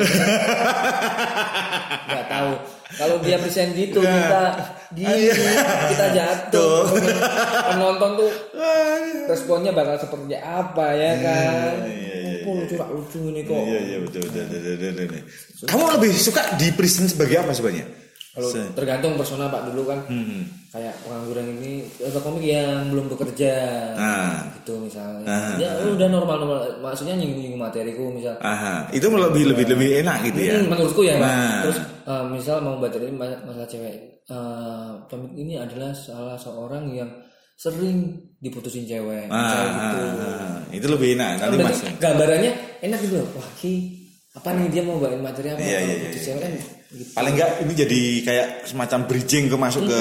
nggak tahu kalau dia present gitu kita gini kita jatuh penonton tuh responnya bakal seperti apa ya kan oh, lucu Pak, lucu ini kok Iya, iya betul betul, betul, betul, betul, betul. Kamu lebih suka di present sebagai apa sebenarnya? Kalau Se- tergantung persona pak dulu kan Hmm. kayak pengangguran ini atau komik yang belum bekerja Nah. gitu misalnya Ah. ya udah normal normal maksudnya nyinggung nyinggung materiku misal Aha, itu lebih lebih lebih enak gitu ya. Hmm, menurutku ya Pak. Nah. terus eh, misal mau baterai mas- masalah cewek eh, komik ini adalah salah seorang yang sering diputusin cewek Ah, misalnya gitu ah, itu lebih enak nanti Udah mas. gambarannya enak gitu wah ki apa nih dia mau bawain materi apa Iya, iya, putus iya, cewek kan gitu. Paling enggak ini jadi kayak semacam bridging ke masuk ke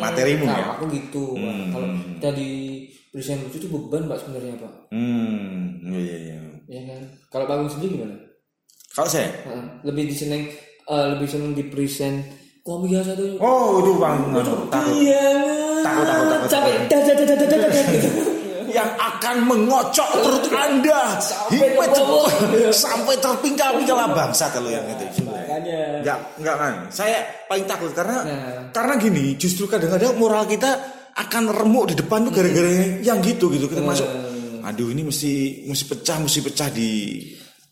materimu nah, ya. aku gitu. Pak. kalau kita di present lucu itu beban pak sebenarnya pak. Hmm, iya iya iya. ya kan? Kalau panggung sendiri gimana? Kalau saya, lebih diseneng eh, lebih seneng di present komik yang satu. Oh itu bang, takut. Iya. Takut, takut, takut. Sampai dah dah dah dah dah dah dah yang akan mengocok perut anda. Sampai hingga lah bangsa kalau yang itu Makanya. Enggak, enggak kan. Saya paling takut karena Nah. karena gini, justru kadang-kadang moral kita akan remuk di depan tuh gara-gara yang gitu gitu. Kita masuk aduh ini mesti mesti pecah, mesti pecah di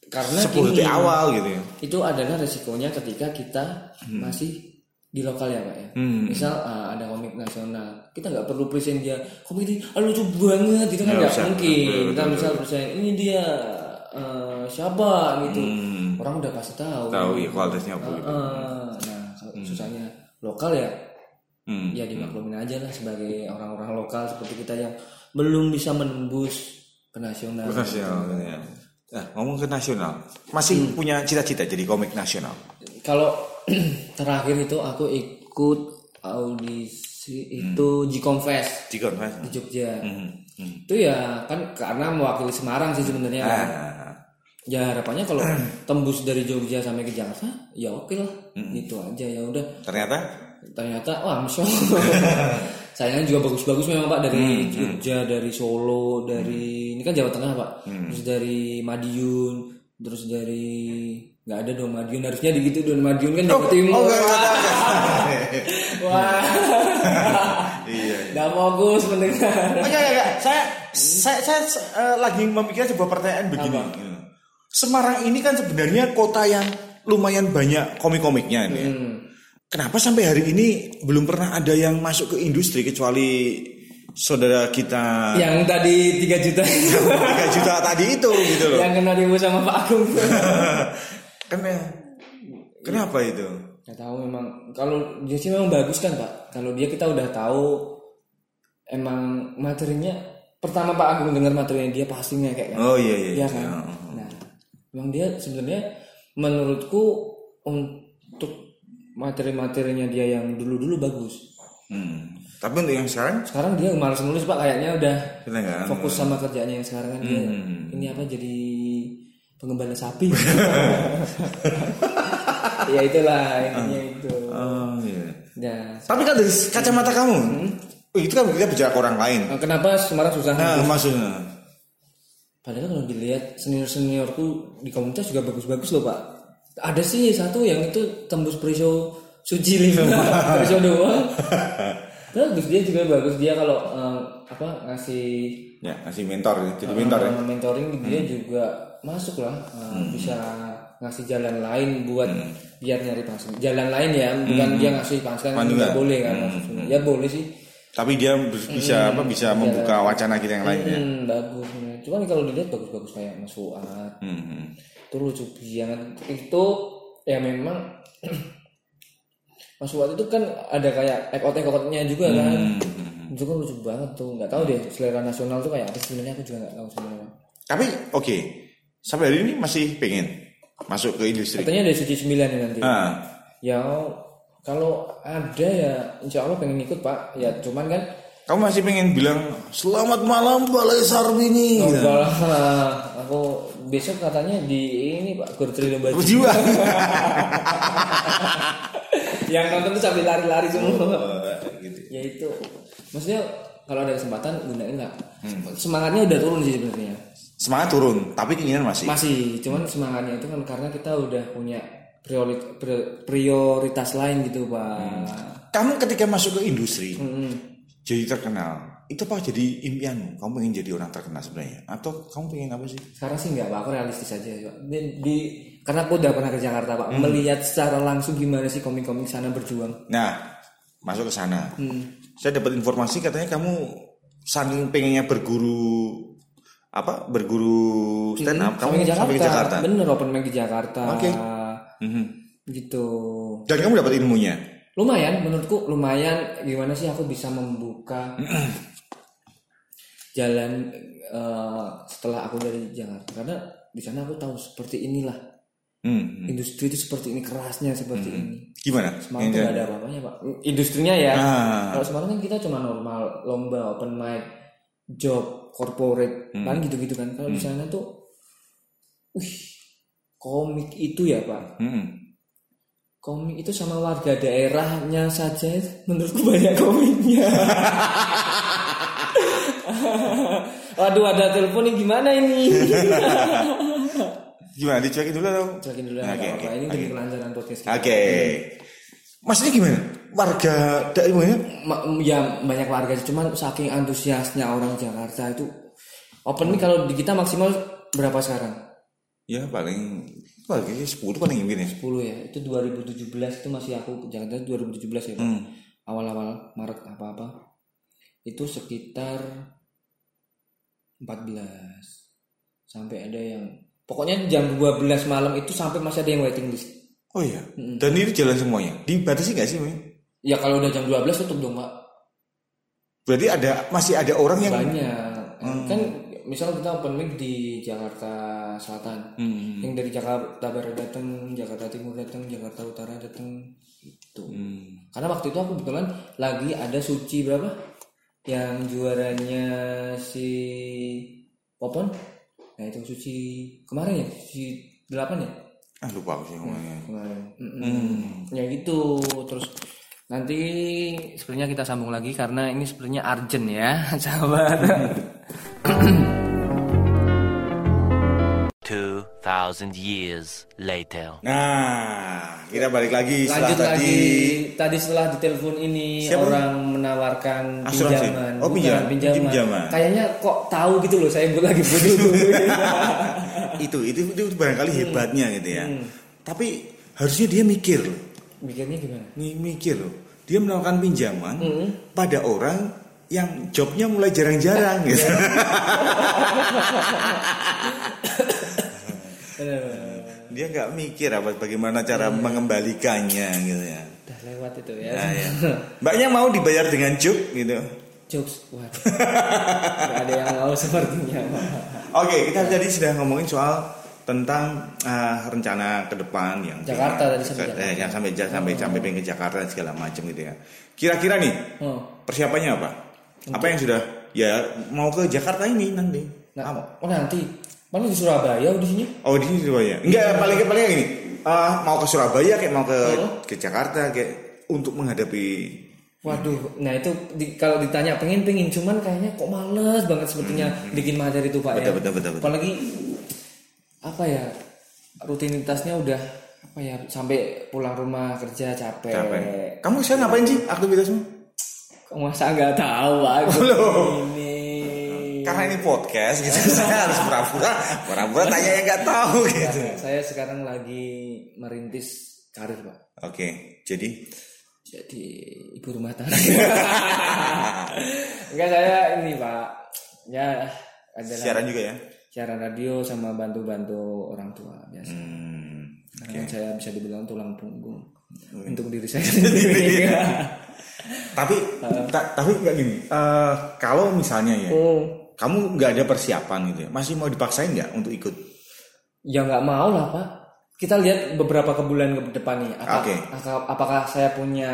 Karena 10 gini, detik awal gitu ya. Itu adalah resikonya ketika kita masih di lokal ya pak ya. Misal ah, ada komik nasional, kita nggak perlu present dia komik ini ah, lucu banget gitu kan Nggak nggak mungkin. Betul, Kita misal present ini dia eh, siapa gitu, orang udah pasti tahu. Tahu ya kualitasnya apa gitu. Nah kalau susahnya lokal ya Hmm. ya dimaklumin aja lah sebagai orang-orang lokal seperti kita yang belum bisa menembus ke nasional. Nasional ya. Nah, ngomong ke nasional, masih punya cita-cita jadi komik nasional. Kalau terakhir itu aku ikut audisi itu G-Confest Jika mas. di Jogja. Hmm. Hmm. Itu ya kan karena mewakili Semarang sih sebenarnya. kan. Ya harapannya kalau tembus dari Jogja sampai ke Jakarta ya oke lah. Itu aja ya udah. ternyata Ternyata wah sayangnya juga bagus-bagus memang Pak dari Jogja, dari Solo, dari ini kan Jawa Tengah Pak. Terus dari Madiun, terus dari nggak ada dong Madiun harusnya di gitu dong Madiun kan Jawa Timur. oh, enggak, enggak, enggak. Wah. Iya. Nggak fokus mendengar. Enggak, enggak, enggak. Saya, saya, saya eh, lagi memikirkan sebuah pertanyaan begini. Semarang ini kan sebenarnya kota yang lumayan banyak komik-komiknya ini. ya. Kenapa sampai hari ini belum pernah ada yang masuk ke industri kecuali saudara kita Yang tadi 3 juta 3 juta tadi itu gitu loh. yang kena ribut sama Pak Agung. Kenapa? Kenapa itu? Gak tahu memang kalau dia sih memang bagus kan Pak. Kalau dia kita udah tahu emang materinya pertama Pak Agung dengar materinya dia pasti kayak. Oh iya iya. Iya kan. Nah, memang dia sebenarnya menurutku untuk materi-materinya dia yang dulu-dulu bagus. Hmm. Tapi untuk yang sekarang Sekarang dia malas nulis Pak kayaknya udah enggak fokus sama kerjaannya yang sekarang kan dia Hmm. ini apa jadi pengembala sapi. ya itulah intinya itu. Oh iya. Ya. Tapi kan dari kacamata kamu, oh, itu kan kita bicara ke orang lain. Nah, Kenapa Semarang susah? Nah, maksudnya. Padahal kalau dilihat senior seniorku di komunitas juga bagus-bagus loh pak. Ada sih satu yang itu tembus preso suci lima preso doang. Bagus dia juga bagus. Dia kalau eh, apa ngasih Ya, ngasih mentor, jadi mentor ya. mentoring dia juga masuk lah eh, bisa ngasih jalan lain buat biar nyari penghasilan. Jalan lain ya bukan dia ngasih Bukan nggak boleh kan maksudnya. ya boleh sih. Tapi dia bisa apa bisa membuka wacana kita yang lainnya. hmm, bagus. sebenarnya. Cuman kalau dilihat bagus-bagus kayak Mas Fuad Hmm. itu lucu banget itu ya memang Mas Fuad itu kan ada kayak ekot-ekotnya juga kan Hmm. itu kan lucu banget tuh nggak tahu deh selera nasional tuh kayak apa sebenarnya aku juga nggak tahu sebenarnya Tapi oke, sampai hari ini masih pengen masuk ke industri. katanya ada suci sembilan ya nanti Ah, ya kalau ada ya insya Allah pengen ikut pak ya cuman kan kamu masih pengen bilang selamat malam Balai Sarbini. Oh, enggak lah. aku besok katanya di ini pak Gurtri Lomba Jiwa. Yang nonton tuh sambil lari-lari semua gitu. ya itu maksudnya kalau ada kesempatan gunain lah semangatnya udah turun sih sebenarnya Semangat turun, tapi keinginan masih. masih cuman semangatnya itu kan karena kita udah punya priori- pri- prioritas lain gitu pak Kamu ketika masuk ke industri, Hmm. Jadi terkenal, itu apa jadi impianmu? Kamu pengen jadi orang terkenal sebenarnya? Atau kamu pengen apa sih? sekarang sih nggak pak aku realistis aja Pak. di, di- karena aku udah pernah ke Jakarta pak melihat secara langsung gimana sih komik-komik sana berjuang Nah, masuk ke sana. Hmm. Saya dapat informasi katanya kamu saking pengennya berguru apa? Berguru stand up, kamu sampai ke Jakarta. sampai ke Jakarta. bener open mic di Jakarta Oke. Mhm. gitu Dan kamu dapat ilmunya. Lumayan menurutku lumayan. Gimana sih aku bisa membuka jalan eh, setelah aku dari Jakarta? Karena di sana aku tahu seperti inilah. Hmm. industri itu seperti ini kerasnya seperti ini. Gimana? Semarang tuh ada apa-apanya pak. Industrinya ya. Ah. kalau Semarang kan kita cuma normal lomba open mic job corporate Hmm. paling gitu-gitu kan. Kalau di sana tuh wih komik itu ya pak. Hmm. Komik itu sama warga daerahnya saja menurutku banyak komiknya waduh ada telepon nih gimana ini Gimana? Dicuekin dulu atau? Cuekin dulu Oke, nggak apa-apa. oke, ini oke. demi kelancaran podcast kita Oke. Maksudnya gimana? Warga daerahnya? Ma- ya banyak warga cuman saking antusiasnya orang Jakarta itu open mic kalau di kita maksimal berapa sekarang Ya paling paling 10 paling mungkin ya. 10 ya itu 2017 itu masih aku ke Jakarta 2017 ya Pak Hmm. awal-awal Maret apa-apa itu sekitar 14 sampai ada yang pokoknya jam 12 malam itu sampai masih ada yang waiting list Oh iya. Dan ini jalan semuanya. Dibatasi nggak sih, Bang? ya kalau udah jam 12 tutup dong Pak Berarti ada masih ada orang yang banyak kan misal kita open mic di Jakarta Selatan Hmm. yang dari Jakarta Barat datang Jakarta Timur datang Jakarta Utara datang itu Hmm. karena waktu itu aku kebetulan lagi ada suci berapa yang juaranya si Popon nah itu suci kemarin ya suci delapan ya Ah lupa aku sih ngomongnya. kemarin Mm-mm. ya gitu terus nanti sebenarnya kita sambung lagi karena ini sebenarnya urgent ya sahabat 2,000 years later. Nah, kita balik lagi setelah lanjut tadi lagi tadi setelah ditelepon ini Siapa? orang menawarkan Asuransi? pinjaman Oh, Bukan, pinjam- pinjaman pinjaman. kayaknya kok tahu gitu loh saya lagi butuh itu, itu itu barangkali Hmm. hebatnya gitu ya. Tapi harusnya dia mikir loh. mikirnya gimana Nih mikir loh. Dia melakukan pinjaman Hmm. pada orang yang jobnya mulai jarang-jarang gitu. dia nggak mikir apa bagaimana cara Hmm. mengembalikannya gitu ya. udah lewat itu ya Nah, ya. Mbaknya mau dibayar dengan job gitu. jokes waduh nggak ada yang mau sepertinya Oke, kita tadi sudah ngomongin soal tentang uh, rencana ke depan yang Jakarta tadi sampai Jakarta. eh, yang sampai sampai sampai pengen ke Jakarta segala macam gitu ya. Kira-kira nih oh. persiapannya apa? Apa yang sudah ya mau ke Jakarta ini nanti? nah Apa? oh nanti paling di Surabaya audisinya Oh di sini Surabaya. Enggak, paling paling gini. uh, mau ke Surabaya kayak mau ke Oh. ke Jakarta kayak untuk menghadapi Waduh, nah itu di- kalau ditanya pengen pengen cuman kayaknya kok males banget sepertinya bikin materi itu pak Hmm, Betul, ya. betul, betul, betul. Apalagi apa ya rutinitasnya udah apa ya sampai pulang rumah kerja capek. capek. Kamu sekarang ngapain sih aktivitasmu? Masa nggak tahu aku Loh. ini. Karena ini podcast gitu, saya harus pura-pura, pura-pura tanya yang nggak tahu gitu. Ya, saya sekarang lagi merintis karir pak. Oke, jadi Jadi ibu rumah tangga. Enggak saya ini pak. Ya adalah siaran juga ya. siaran radio sama bantu-bantu orang tua biasa. Hmm, Karena kan saya bisa dibilang tulang punggung untuk diri saya sendiri. Tapi ta- tapi nggak gini. eh, kalau misalnya ya, oh, kamu nggak ada persiapan gitu ya, masih mau dipaksain nggak untuk ikut? ya nggak mau lah pak. Kita lihat beberapa ke bulan ke depan nih. Apa- Oke. apa- apakah saya punya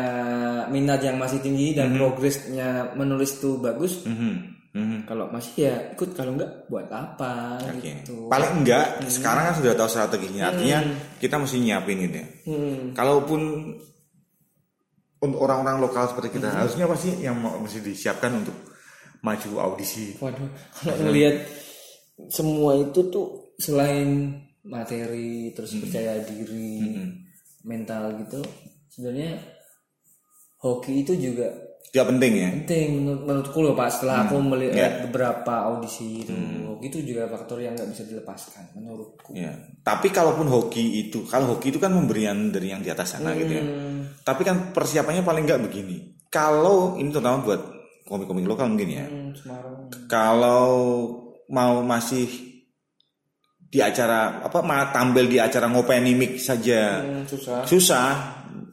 minat yang masih tinggi dan progresnya menulis itu bagus? Mhm, mhm. Kalau masih ya ikut, kalau enggak buat apa Oke. gitu. Paling enggak, sekarang kan sudah tahu strateginya. Artinya kita mesti nyiapin gitu ya. Hmm. Kalaupun untuk orang-orang lokal seperti kita, harusnya pasti yang mesti disiapkan untuk maju audisi. Waduh, kalau ngelihat semua itu tuh selain materi terus percaya diri, mental gitu, sebenarnya hoki itu juga Tidak penting ya. penting menurut menurutku loh pak. Setelah aku melihat Ya. beberapa audisi itu, hoki itu juga faktor yang nggak bisa dilepaskan menurutku. Ya. Tapi kalaupun hoki itu, kalau hoki itu kan pemberian dari yang di atas sana gitu ya. Tapi kan persiapannya paling enggak begini. Kalau ini terutama buat komik-komik lokal mungkin ya. Hmm, Semarang. Kalau mau masih di acara apa tampil di acara ngopeni mic saja Hmm, susah. susah,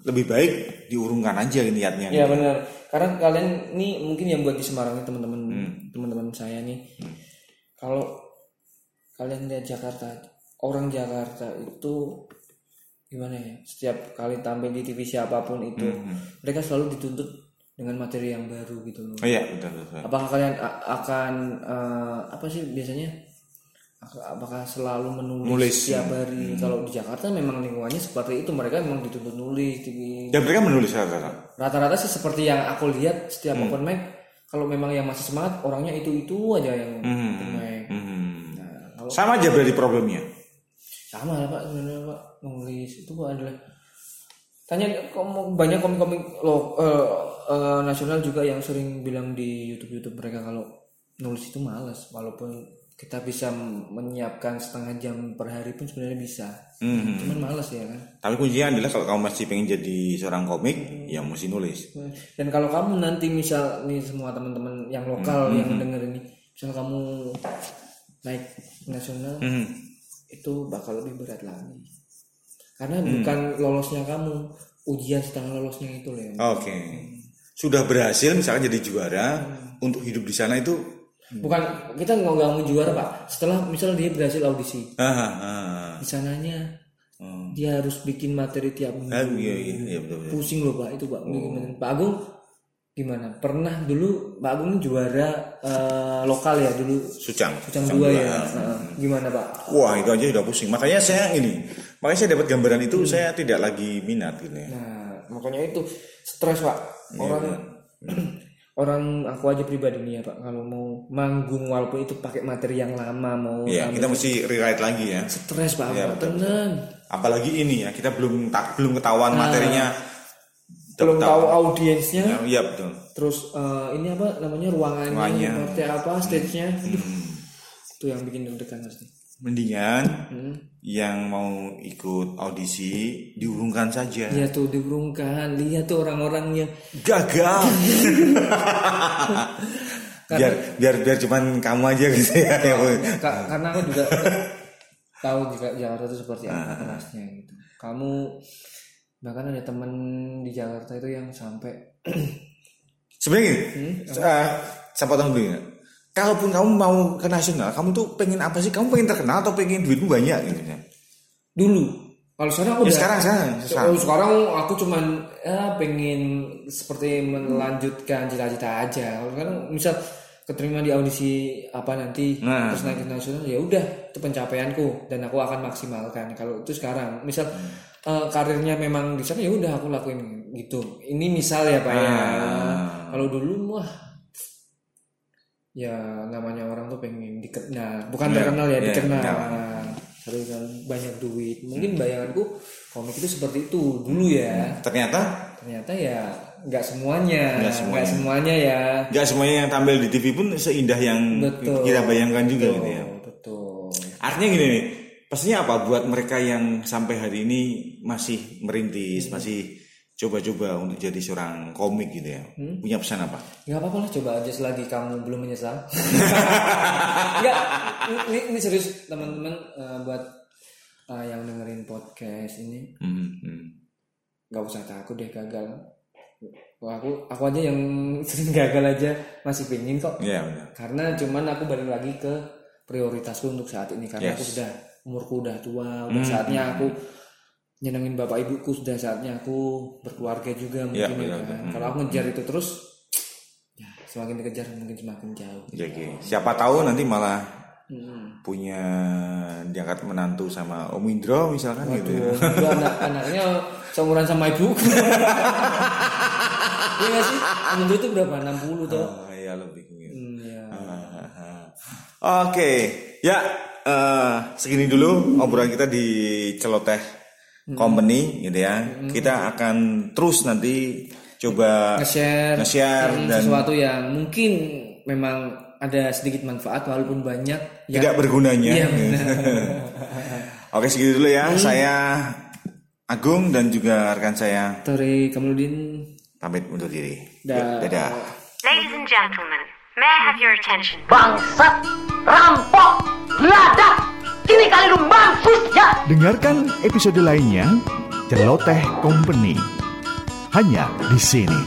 lebih baik diurungkan aja niatnya. Ya benar. Karena kalian ini mungkin yang buat di Semarang nih teman-teman Hmm. teman-teman saya nih. Kalau kalian lihat Jakarta, orang Jakarta itu gimana ya? Setiap kali tampil di TV siapa pun itu, mereka selalu dituntut dengan materi yang baru gitu loh. Oh iya, betul betul. Apakah kalian akan eh, apa sih biasanya? Ak- Apakah selalu menulis Nulis, setiap hari? Kalau di Jakarta memang lingkungannya seperti itu, mereka memang dituntut nulis. di- Dan mereka menulis rata-rata. rata-rata sih seperti yang aku lihat setiap open mic kalau memang yang masih semangat orangnya itu itu aja yang open mic Mhm. nah kalau Sama aja berarti problemnya. sama lah pak sebenarnya pak nulis itu pak adalah tanya banyak komik-komik lo eh, eh, nasional juga yang sering bilang di YouTube YouTube mereka kalau nulis itu malas walaupun kita bisa menyiapkan setengah jam per hari pun sebenarnya bisa Mhm. cuman malas ya kan Tapi kuncinya adalah kalau kamu masih pengen jadi seorang komik, ya mesti nulis. Dan kalau kamu nanti misal nih semua teman-teman yang lokal yang denger ini, misal kamu naik nasional, Mhm. itu bakal lebih berat lagi. Karena bukan lolosnya kamu, ujian setengah lolosnya itu loh. Oke. Sudah berhasil misalkan jadi juara untuk hidup di sana itu Bukan kita nggak nggak mau juara pak. Setelah misal dia berhasil audisi, ah, ah, di sananya Hmm. dia harus bikin materi tiap minggu. ah, iya iya iya betul betul. Pusing loh pak itu pak. Gimana? Pak Agung gimana? Pernah dulu Pak Agung ini juara eh, lokal ya dulu Sucang. Sucang dua dua. ya. Heeh. Gimana pak? Wah itu aja udah pusing. Makanya saya ini, makanya saya dapat gambaran itu saya tidak lagi minat gitu ya. Nah makanya itu stres pak. Orang orang aku aja pribadi nih ya pak. Kalau mau manggung walaupun itu pakai materi yang lama mau Iya, kita mesti rewrite lagi ya. stres pak. Betul, Tenang. Apalagi ini ya, kita belum tak belum ketahuan materinya. Belum tahu audiensnya. Ya, Iya betul. Terus eh, ini apa namanya ruangannya, Ruangannya. Hmm. apa, stage-nya. Aduh, Itu yang bikin deg-degan pasti. Mendingan Hmm. yang mau ikut audisi diurungkan saja. Ya tuh diurungkan, lihat tuh orang-orangnya. Gagal. biar biar biar cuman kamu aja gitu ya. Ka- karena aku juga tahu juga Jakarta itu seperti Ah. apa kerasnya gitu. Kamu bahkan ada temen di Jakarta itu yang sampai Sebenarnya gini, eh, saya potong dulu ya. Kalaupun kamu mau ke nasional, kamu tuh pengen apa sih? Kamu pengen terkenal atau pengen duitmu banyak gitu ya? dulu. Kalau sekarang aku Ya, udah sekarang sekarang, sekarang. Oh, sekarang aku cuman ya pengen seperti melanjutkan cita-cita aja. Kalau sekarang misal keterima di audisi apa nanti Nah. terus naik ke nasional ya udah itu pencapaianku dan aku akan maksimalkan. Kalau itu sekarang misal eh, karirnya memang di sana ya udah aku lakuin gitu. Ini misal ya Pak ya. Ah. Kalau dulu wah ya namanya orang tuh pengen dikenal, bukan Ya, terkenal ya, ya, dikenal. dikenal. Harus banyak duit. Mungkin bayanganku komik itu seperti itu dulu ya. Ternyata Ternyata ya nggak semuanya Nggak semuanya. semuanya ya Nggak semuanya yang tampil di TV pun seindah yang betul kita bayangkan juga betul, gitu ya. betul Artinya gini nih, pastinya apa buat mereka yang sampai hari ini masih merintis, Hmm. masih coba-coba untuk jadi seorang komik gitu ya. Hmm. Punya pesan apa? nggak apa-apa lah coba aja selagi kamu belum menyesal nggak ini, ini serius teman-teman eh, buat eh, yang dengerin podcast ini Hmm, hmm. nggak usah takut deh gagal Wah, aku aku aja yang sering gagal aja masih pingin kok Iya benar. karena cuman aku balik lagi ke prioritasku untuk saat ini karena Yes. aku sudah umurku udah tua udah saatnya aku nyenengin bapak ibuku sudah saatnya aku berkeluarga juga Ya, mungkin ya benar, kan. kalau aku ngejar itu terus ya semakin dikejar mungkin semakin jauh Jadi siapa tahu nanti malah Hmm. punya diangkat menantu sama Om Indro misalkan gitu ya. Itu anak-anaknya seumuran sama ibuku Iya gak sih? Om itu berapa? 60 tuh Oh, iya lebih gitu. Hmm, ya. Oke, ya eh, segini dulu obrolan kita di Celoteh Company gitu ya. Kita akan terus nanti coba Nge-share, nge-share hmm, dan sesuatu yang mungkin memang ada sedikit manfaat walaupun banyak yang tidak bergunanya. Iya, benar. Oke, segitu dulu ya. Saya Agung dan juga rekan saya Tori Kamaludin pamit undur diri. Dah. Dadah. Ladies and gentlemen, may I have your attention? Bangsat, rampok, ladak. Ini kali lu mampus ya. Dengarkan episode lainnya Celoteh Company hanya di sini.